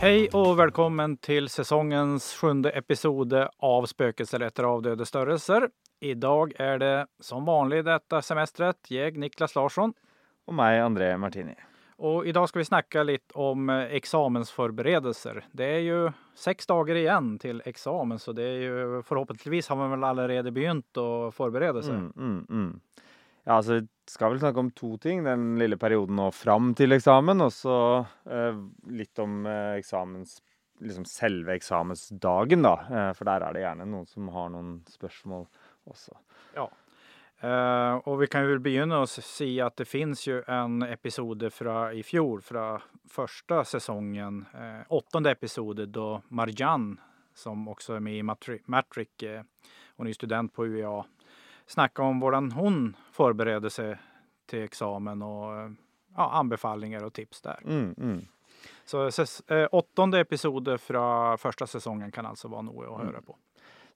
Hej och välkommen till säsongens sjunde episode av Spökelser efter avdöde störelser. Idag är det som vanligt detta semestret jag, Niklas Larsson. Och mig, André Martini. Och idag ska vi snacka lite om eh, examensförberedelser. Det är ju sex dagar igen till examen så det är ju förhoppningsvis har man väl begynt att förbereda sig. Mm, mm, mm. Ja, altså, vi skal vel snakke om to ting. Den lille perioden nå fram til eksamen, og så eh, litt om eh, eksamens Liksom selve eksamensdagen, da. Eh, for der er det gjerne noen som har noen spørsmål også. Ja. Eh, uh, och vi kan ju väl begynna och säga att det finns ju en episode från i fjol, från första säsongen, uh, eh, åttonde episode då Marjan, som också är med i Matri- Matric, eh, uh, hon är ju student på UEA, snackar om hur hon förbereder sig till examen och ja, anbefallningar och tips där. Mm, mm. Så eh, åttonde episode från första säsongen kan alltså vara noe att höra på.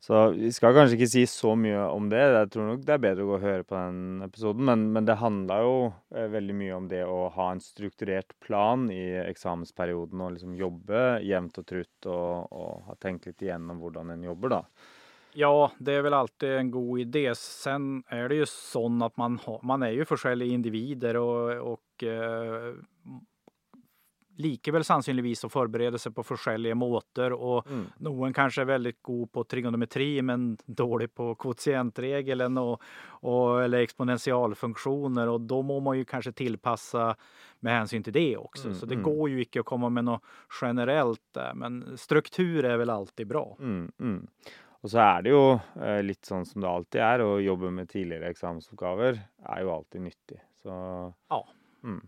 Så vi skal kanskje ikke si så mye om det. Jeg tror nok det er bedre å gå og høre på den episoden. Men, men det handla jo eh, veldig mye om det å ha en strukturert plan i eksamensperioden og liksom jobbe jevnt og trutt og, og ha tenkt litt igjennom hvordan en jobber, da. Ja, det är väl alltid en god idé. Sen är det ju så att man, har, man är ju forskjellige individer och, och eh, likevel sannsynligvis att förbereda sig på forskjellige måter. Och Mm. noen kanske är väldigt god på trigonometri men dålig på kvotientregelen och, och, eller exponentialfunktioner och då må man ju kanske tillpassa med hänsyn till det också. Mm, Så det mm. går ju inte att komma med något generellt där men struktur är väl alltid bra. Og så er det jo eh, litt sånn som det alltid er, å jobbe med tidligere eksamensoppgaver er jo alltid nyttig. Så Ja. mm.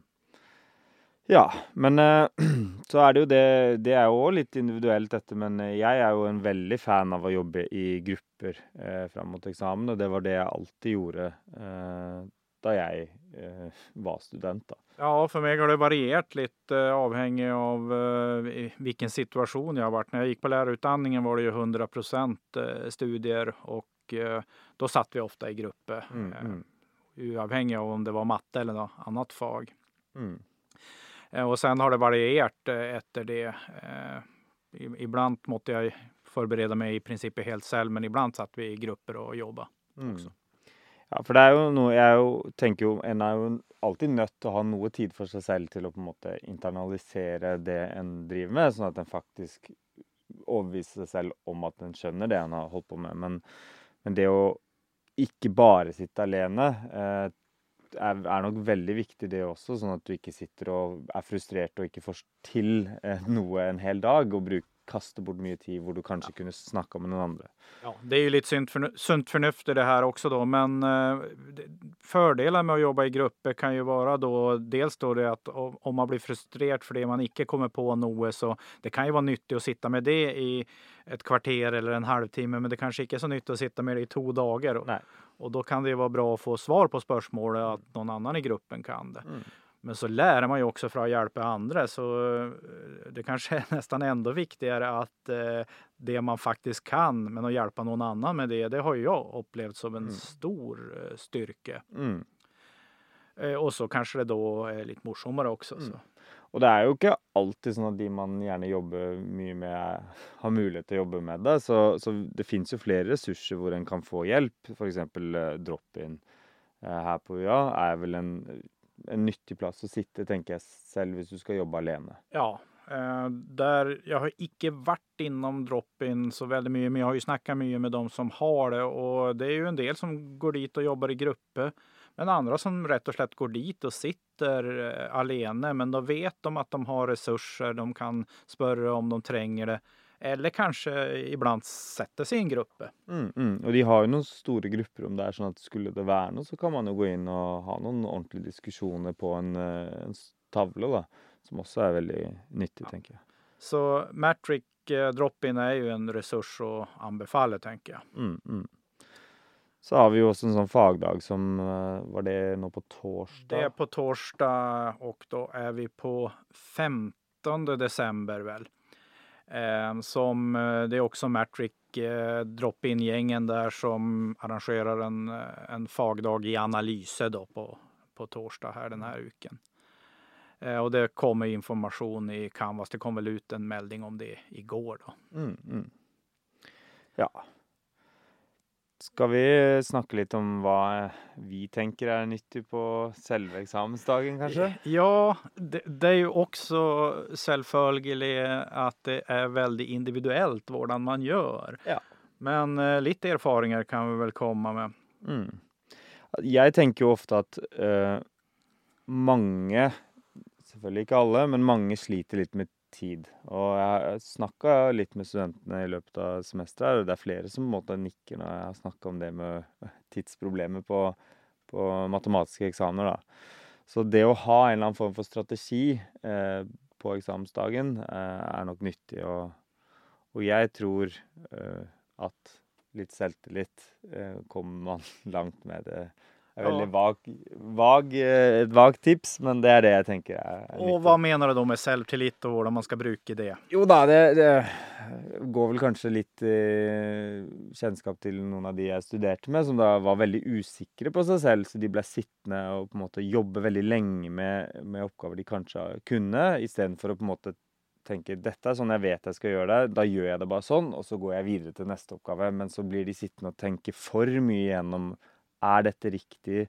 Ja, men eh, så er det jo det Det er jo òg litt individuelt, dette, men eh, jeg er jo en veldig fan av å jobbe i grupper eh, fram mot eksamen, og det var det jeg alltid gjorde eh, da jeg eh, var student, da. Ja, för mig har det varierat lite eh, avhängig av eh, i vilken situation jag har varit. När jag gick på lärarutbildningen var det ju 100 eh, studier och då satt vi ofta i grupper. Mm, mm, av om det var matte eller något annat fag. mm. Och sen har det varierat efter det. I- Ibland måste jag förbereda mig i princip helt själv, men ibland satt vi i grupper och jobbade. Mm. Også. Ja, for det er jo noe Jeg er jo, tenker jo En er jo alltid nødt til å ha noe tid for seg selv til å på en måte internalisere det en driver med, sånn at en faktisk overbeviser seg selv om at en skjønner det en har holdt på med. Men, men det å ikke bare sitte alene eh, er, er nok veldig viktig, det også. Sånn at du ikke sitter og er frustrert og ikke får til eh, noe en hel dag, og bruk, kaster bort mye tid hvor du kanskje kunne snakka med noen andre. Ja, det är ju lite sunt, förnu- sunt förnuft i det här också då, men eh, fördelar med att jobba i grupper kan ju vara då dels då det att om om man blir frustrerad för det man inte kommer på något så det kan ju vara nyttigt att sitta med det i ett kvarter eller en halvtimme, men det kanske inte är så nyttigt att sitta med det i två dagar. Nej. Och då kan det ju vara bra att få svar på spörsmålet att någon annan i gruppen kan det. Mm. Men så lär man ju också för att hjälpa andra så eh, det kanske är nästan ändå viktigare att eh, det man faktiskt kan men att hjälpa någon annan med det, det har ju jag upplevt som en Mm. stor eh, styrka. Mm. Och så kanske det då är lite morsommare också. Så. Mm. Og det er jo ikke alltid sånn at de man gjerne jobber mye med, har mulighet til å jobbe med det. Så, så det fins jo flere ressurser hvor en kan få hjelp. F.eks. Uh, drop-in her på UiA er vel en, en nyttig plass å sitte, tenker jeg selv, hvis du skal jobbe alene. Ja, eh, där jag har inte varit inom drop-in så väldigt mycket, men jag har ju snackat mycket med de som har det och det är ju en del som går dit och jobbar i grupper. Men andra som rätt och slett går dit och sitter eh, alene, men då vet de att de har resurser, de kan spöra om de tränger det. Eller kanske ibland sätter sig i en grupp. Mm, mm. Og de har jo noen store grupper om det er sånn at skulle det være noe, så kan man jo gå inn og ha noen ordentlige diskusjoner på en, eh, en tavle, da. Som også er veldig nyttig, tenker jeg. Så Matric eh, drop-in är ju en resurs att anbefalla, tänker jag. Mm, mm. Så har vi jo også en sånn fagdag som eh, Var det nå på torsdag? Det är på torsdag och då är vi på 15 december väl. Ehm, eh, som det är också Matric eh, drop-in-gängen där som arrangerar en, eh, en fagdag i analyse då på, på torsdag här den här uken. Eh, och det kommer information i Canvas. Det kom väl ut en melding om det igår då. Mm, mm. Ja. Skal vi snakke litt om hva vi tenker er nyttig på selve eksamensdagen, kanskje? Ja, det, det är ju också självföljelig att det är väldigt individuellt hvordan man gör. Ja. Men eh, lite erfaringer kan vi väl komma med. Mm. Jeg tenker jo ofte at eh, mange, selvfølgelig ikke alle, men mange sliter litt med tid. Og jeg har snakka litt med studentene i løpet av semesteret, og det er flere som på en måte nikker når jeg har snakka om det med øh, tidsproblemer på, på matematiske eksamener, da. Så det å ha en eller annen form for strategi eh, på eksamensdagen eh, er nok nyttig, og, og jeg tror eh, at litt selvtillit eh, kommer man langt med. Det veldig vag, vag, eh, et vagt tips, men det er det jeg tenker er, er Och vad menar du då med självtillit och hvordan man ska bruke det? Jo da, det, det går vel kanskje litt eh, kjennskap til noen av de jeg studerte med, som da var veldig usikre på seg selv, så de ble sittende og på en måte jobbe veldig lenge med, med oppgaver de kanskje kunne, istedenfor å på en måte tenke dette er sånn jeg vet jeg skal gjøre det, da gjør jeg det bare sånn, og så går jeg videre til neste oppgave. Men så blir de sittende og tenke for mye gjennom er dette riktig?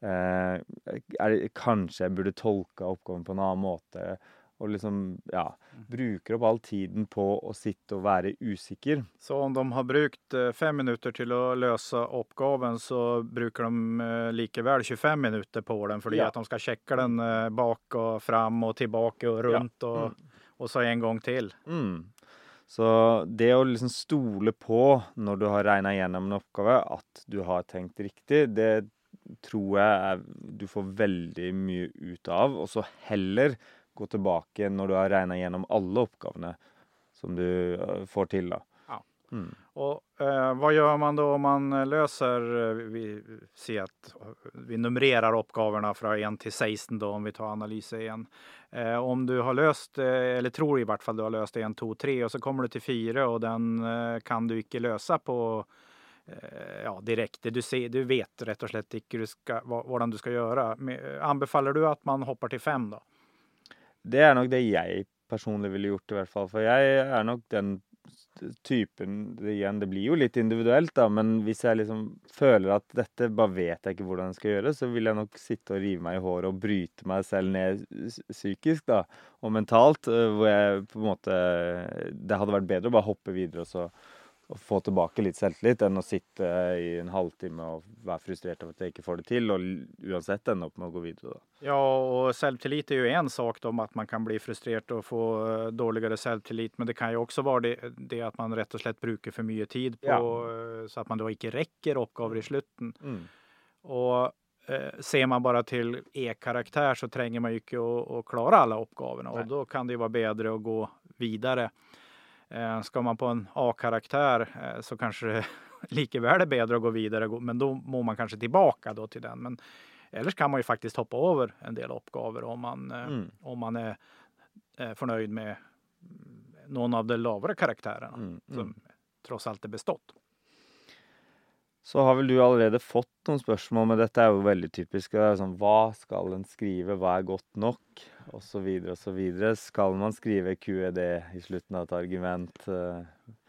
Eh, er kanskje jeg burde tolka oppgaven på en annen måte? Og liksom, ja, bruker opp all tiden på å sitte og være usikker. Så om de har brukt eh, fem minuter til å løse oppgaven, så bruker de eh, likevel 25 minutter på den, fordi Ja. at de skal sjekke den eh, bak og fram og tilbake og rundt, og, og så en gang til. Mm. Så det å liksom stole på når du har regna gjennom en oppgave, at du har tenkt riktig, det tror jeg er, du får veldig mye ut av. Og så heller gå tilbake når du har regna gjennom alle oppgavene som du eh, får til, da. Mm. Och eh, vad gör man då om man eh, löser, eh, vi ser att vi numrerar oppgavene från 1 till 16 då, om vi tar analyse igen. Eh, om du har löst, eh, eller tror i vart fall du har löst 1, 2, 3 och så kommer du till 4 och den eh, kan du icke lösa på eh, ja, direkt. Du, ser, du vet rätt och slätt hur du ska, vad, vad du ska göra. Eh, anbefaller du att man hoppar till 5 då? Det är nog det jag personligen ville gjort, i alla fall. för jag är nog den typen det, Igjen, det blir jo litt individuelt, da, men hvis jeg liksom føler at dette bare vet jeg ikke hvordan jeg skal gjøre, så vil jeg nok sitte og rive meg i håret og bryte meg selv ned psykiskt psykisk, da, og mentalt, eh, hvor jeg på en måte Det hadde vært bedre å bare hoppe videre og så og få tilbake litt selvtillit enn å sitte i en halvtime og være frustrert over at jeg ikke får det til, og uansett ende opp med å gå videre, da. Ja, och självtillit är ju en sak om att man kan bli frustrerad och få eh, dårligere självtillit. Men det kan ju också vara det, det att man rätt och slett bruker för mycket tid på, Ja. eh, så att man då inte räcker oppgaver i slutten. Mm. Och eh, ser man bara till E-karaktär så trenger man ju inte att, klara alla. Nej. Och då kan det ju vara bedre att gå vidare. Eh, ska man på en A-karaktär eh, så kanske det likevel är bedre att gå vidare. Men då må man kanske tillbaka då till den. Men ellers kan man ju faktiskt hoppa over en del oppgaver om man, eh, Mm. om man är fornøyd med mm, noen av de lavere karakterene. Mm. Mm. Som tross alt er bestått. Så har vel du allerede fått noen spørsmål, men dette er jo veldig typisk. Det er sånn, hva skal en skrive, hva er godt nok, osv., osv. Skal man skrive QED i slutten av et argument?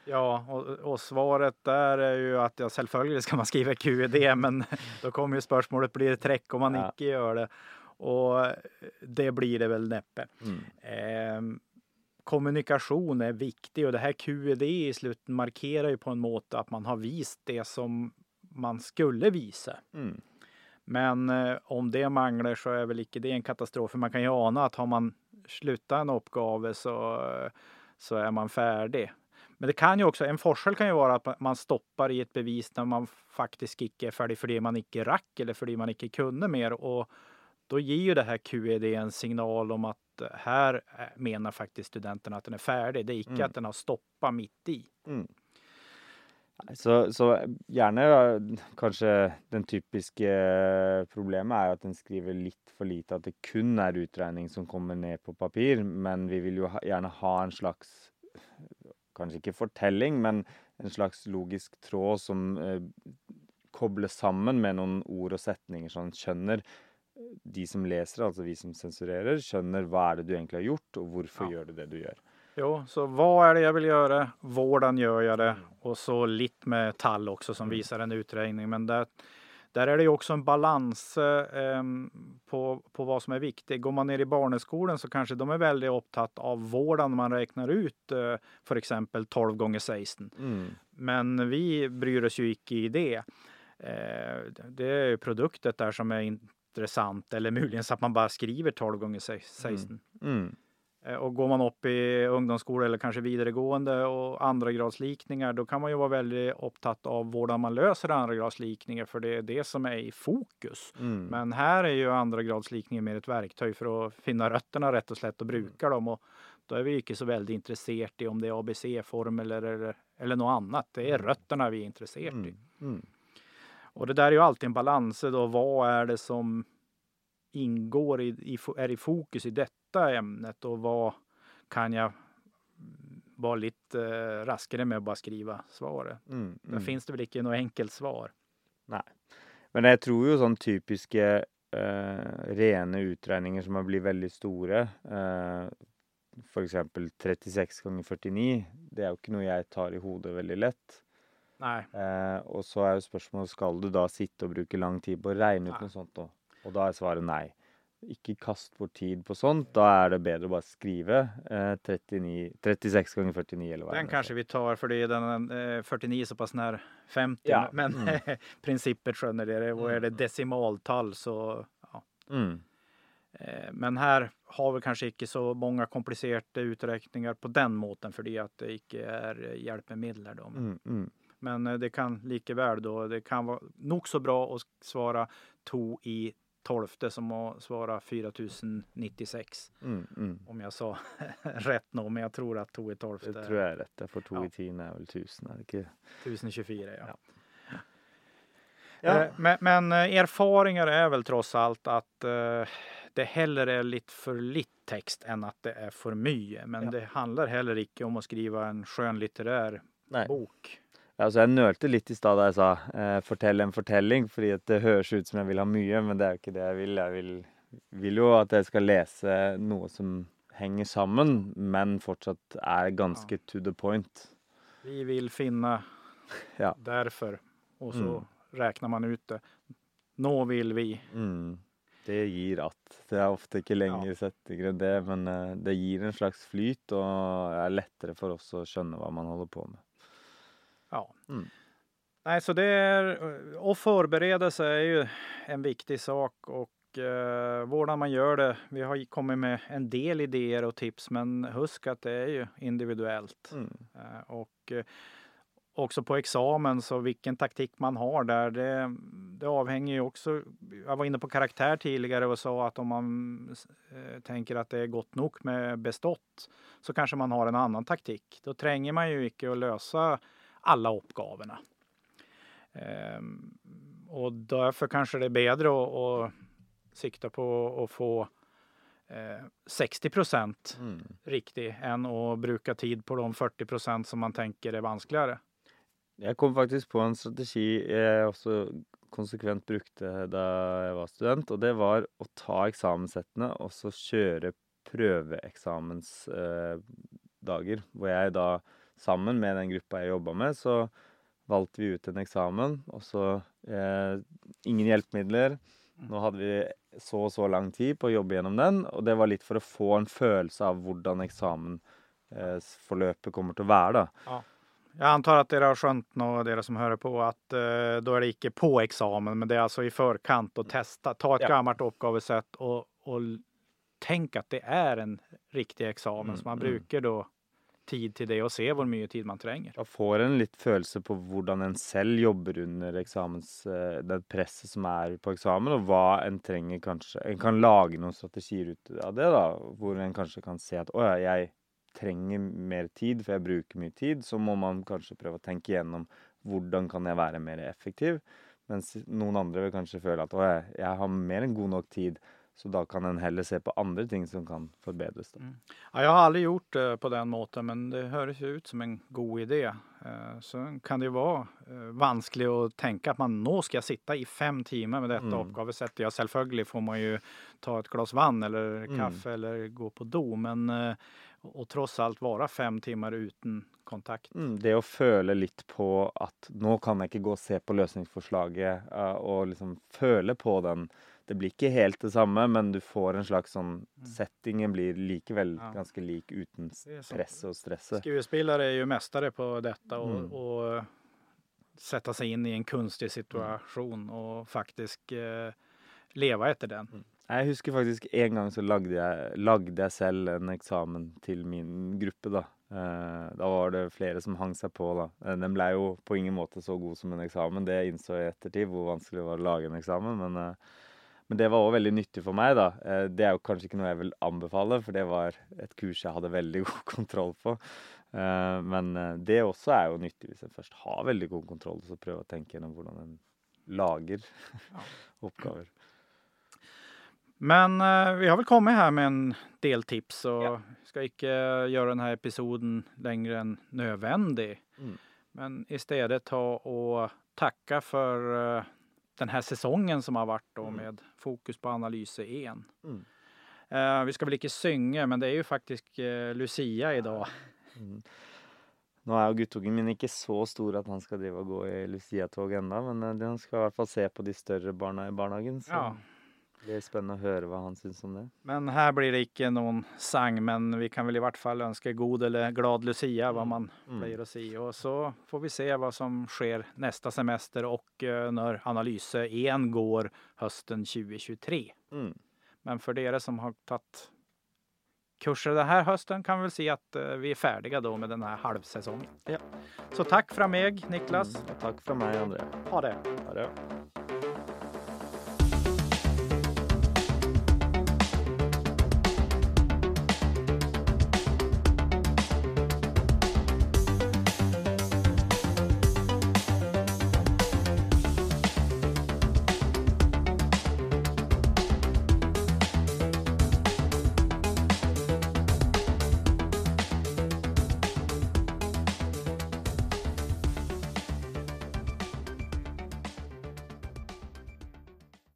Ja, och, och svaret där är ju att ja, selvfølgelig ska man skriva QED, men då kommer ju spørsmålet blir det trekk om man Ja. ikke gjør det. Och det blir det väl neppe. mm. Eh, kommunikasjon er viktig, og det her QED i slutten markerer jo på en måte at man har vist det som man skulle vise. Mm. Men eh, om det mangler så er vel ikke det en katastrofe. Man kan jo ane at har man sluttet en oppgave så, så er man ferdig. Men det kan jo også, en forskjell kan jo være at man stopper i et bevis når man faktisk ikke er ferdig fordi man ikke rakk eller fordi man ikke kunne mer. Og da gir jo det her QED en signal om at eh, her eh, mener faktisk studentene at den er ferdig. Det er ikke Mm. at den har stoppet midt i. Mm. Så, så gjerne ja, Kanskje den typiske eh, problemet er jo at en skriver litt for lite, at det kun er utregning som kommer ned på papir, men vi vil jo ha, gjerne ha en slags Kanskje ikke fortelling, men en slags logisk tråd som eh, kobles sammen med noen ord og setninger, så en skjønner de som leser, altså vi som sensurerer, skjønner hva er det du egentlig har gjort, og hvorfor Ja. gjør du det du gjør. Jo, så vad är det jag vill göra? Hvordan gör jag det? Och så lite med tall också som Mm. visar en uträkning. Men där, där är det ju också en balans eh, på, på vad som är viktigt. Går man ner i barneskolan så kanske de är väldigt upptatt av hvordan man räknar ut eh, för exempel 12 gånger 16. Mm. Men vi bryr oss ju icke i det. Eh, det är ju produktet där som är intressant eller möjligen så att man bara skriver 12 gånger 16. Mm. Eh, Och går man upp i ungdomsskola eller kanske vidaregående och andra gradslikningar då kan man ju vara väldigt upptatt av hvordan man löser andra gradslikningar för det är det som är i fokus. Mm. Men här är ju andra gradslikningar mer ett verktyg för att finna rötterna rätt och slätt och bruka dem. Och då är vi inte så väldigt intresserade i om det är ABC-formel eller, eller, eller något annat. Det är rötterna vi är intresserade i. Mm. Mm. Och det där är ju alltid en balans då. Vad är det som ingår i, i, är i fokus i detta ämnet och vad kan jag vara lite eh, raskare med att bara skriva svaret. Mm. Där finns det väl inte något enkelt svar. Men jeg tror jo sånn typiske eh, rene utregninger som har blitt veldig store, eh, f.eks. 36 ganger 49, det er jo ikke noe jeg tar i hodet veldig lett. Nej, Eh, og så er jo spørsmålet skal du da sitte og bruke lang tid på å regne ut noe sånt nå? Og da er svaret nei. Ikke kast bort tid på sånt. Da er det bedre å bare skrive eh, 39, 36 ganger 49 eller hva den det kanske vi tar för det är den eh, 49 så pass när 50. Ja, Men mm. principet skönjer det. Och är det decimaltal så ja. Mm. Eh, Men här har vi kanske inte så många komplicerade uträkningar på den måten för det att det inte är hjälpmedel. Då. Mm, mm. Men eh, det kan lika väl då. Det kan vara nog så bra att svara to i tolfte som att svara 4096. Mm, mm. Om jag sa rätt nu, men jag tror att to i tolfte Det tror jeg er rett. Jeg får to Ja. er vel 1000, er det ikke? 1024. Ja. Ja. Eh, Men, men eh, erfaringar är väl trots allt att eh, det hellre är lite för lite text än att det är för mycket. Men Ja. det handlar heller inte om att skriva en skönlitterär Nei. bok. Altså, jeg nølte litt i stad da jeg sa eh, 'fortell en fortelling', fordi at det høres ut som jeg vil ha mye, men det er jo ikke det jeg vil. Jeg vil, vil jo at jeg skal lese noe som henger sammen, men fortsatt er ganske to the point. Vi vill finna Ja. därför och så Mm. räknar man ut det. Nå vill vi. Mm. Det gir at. Det er ofte ikke lengre setninger enn det, men eh, det gir en slags flyt, og er lettere for oss å skjønne hva man holder på med. Ja. Mm. Nej, så det är och förbereda sig är ju en viktig sak och eh, man gör det. Vi har kommit med en del idéer och tips, men husk att det är ju individuellt. Mm. Eh, Och eh, också på examen, så vilken taktik man har där, det, det avhänger ju också. Jag var inne på karaktär tidigare och sa att om man eh, tänker att det är gott nog med bestått så kanske man har en annan taktik. Då tränger man ju inte att lösa alla uppgavorna. Ehm, och därför kanske det är bättre att, att sikta på att få eh, 60 procent Mm. riktig än att bruka tid på de 40 procent som man tänker är vanskligare. Jeg kom faktisk på en strategi jeg også konsekvent brukte da jeg var student, og det var å ta eksamenssettene og så kjøre prøveeksamensdager. Hvor jeg da, sammen med den gruppa jeg jobba med, så valgte vi ut en eksamen, og så eh, ingen hjelpemidler. Nå hadde vi så og så lang tid på å jobbe gjennom den, og det var litt for å få en følelse av hvordan eksamensforløpet kommer til å være, da. Jag antar att det har skönt nå, det som hör på, att eh, då är det inte på examen, men det är alltså i förkant och testa. Ta ett Ja. gammalt uppgavesätt och, och l- tänk att det är en riktig examen. Mm, så man mm. brukar då tid till det och se hur mycket tid man tränger. Da får en litt følelse på hvordan en selv jobber under eksamens, eh, det presset som er på eksamen, og hva en trenger kanskje En kan lage noen strategier ut av det, da, hvor en kanskje kan se at å ja, jeg trenger mer tid, for jeg bruker mye tid. Så må man kanskje prøve å tenke hur hvordan kan jeg være mer effektiv. Mens noen andre vil kanskje føle at å jeg har mer enn god nok tid, så da kan en heller se på andre ting som kan. Da. Mm. Ja, jag har aldrig gjort det på den måten, men det hörs ju ut som en god idé. Eh, så kan det vara eh, vanskligt att tänka att man nå ska sitta i fem timmar med detta Mm. oppgavesettet. Ja, selvfølgelig får man ju ta ett glas vann eller Mm. kaffe eller gå på do, men eh, och trots allt vara fem timmar utan kontakt. Mm, det å føle litt på at nå kan jeg ikke gå og se på løsningsforslaget, eh, og liksom føle på den Det blir ikke helt det samme, men du får en slags sånn Settingen blir likevel Ja. ganske lik så. presset og stresset. Skuespelare är ju mästare på detta och, Mm. och sätta sig in i en kunstig situation och faktiskt eh, leva efter den. Jeg husker faktisk en gang så lagde jeg, lagde jeg selv en eksamen til min gruppe, da. Eh, da var det flere som hang seg på, da. Eh, Den ble jo på ingen måte så god som en eksamen. Det innså jeg i ettertid, hvor vanskelig det var å lage en eksamen. Men, eh, men det var òg veldig nyttig for meg, da. Det er jo kanskje ikke noe jeg vil anbefale, for det var et kurs jeg hadde veldig god kontroll på. Men det også er jo nyttig hvis en først har veldig god kontroll, så prøve å tenke gjennom hvordan en lager oppgaver. Men eh, vi har väl kommit här med en del tips och Ja. ska inte göra den här episoden längre än nödvändig. Mm. Men istället ta och tacka för eh, den här säsongen som har varit då Mm. med fokus på analyse 1. Mm. Eh, vi ska väl inte synge, men det är ju faktiskt eh, Lucia idag. Mm. Er jo guttungen min ikke så stor at han skal drive og gå i Lucia-tog ennå, men eh, han skal i hvert fall se på de større barna i barnehagen. Så Ja. Det blir spennende å høre hva han syns om det. Men här blir det inte någon sang, men vi kan väl i vart fall önska god eller glad Lucia, vad man Mm. pleier å si. Och så får vi se vad som sker nästa semester och eh, när analyse 1 går hösten 2023. Mm. Men för dere som har tagit kurser den här hösten kan vi väl se att eh, vi är färdiga då med den här halvsäsongen. Ja. Så tack från mig, Niklas. Mm. Og takk fra meg, André. Ha det! Ha det.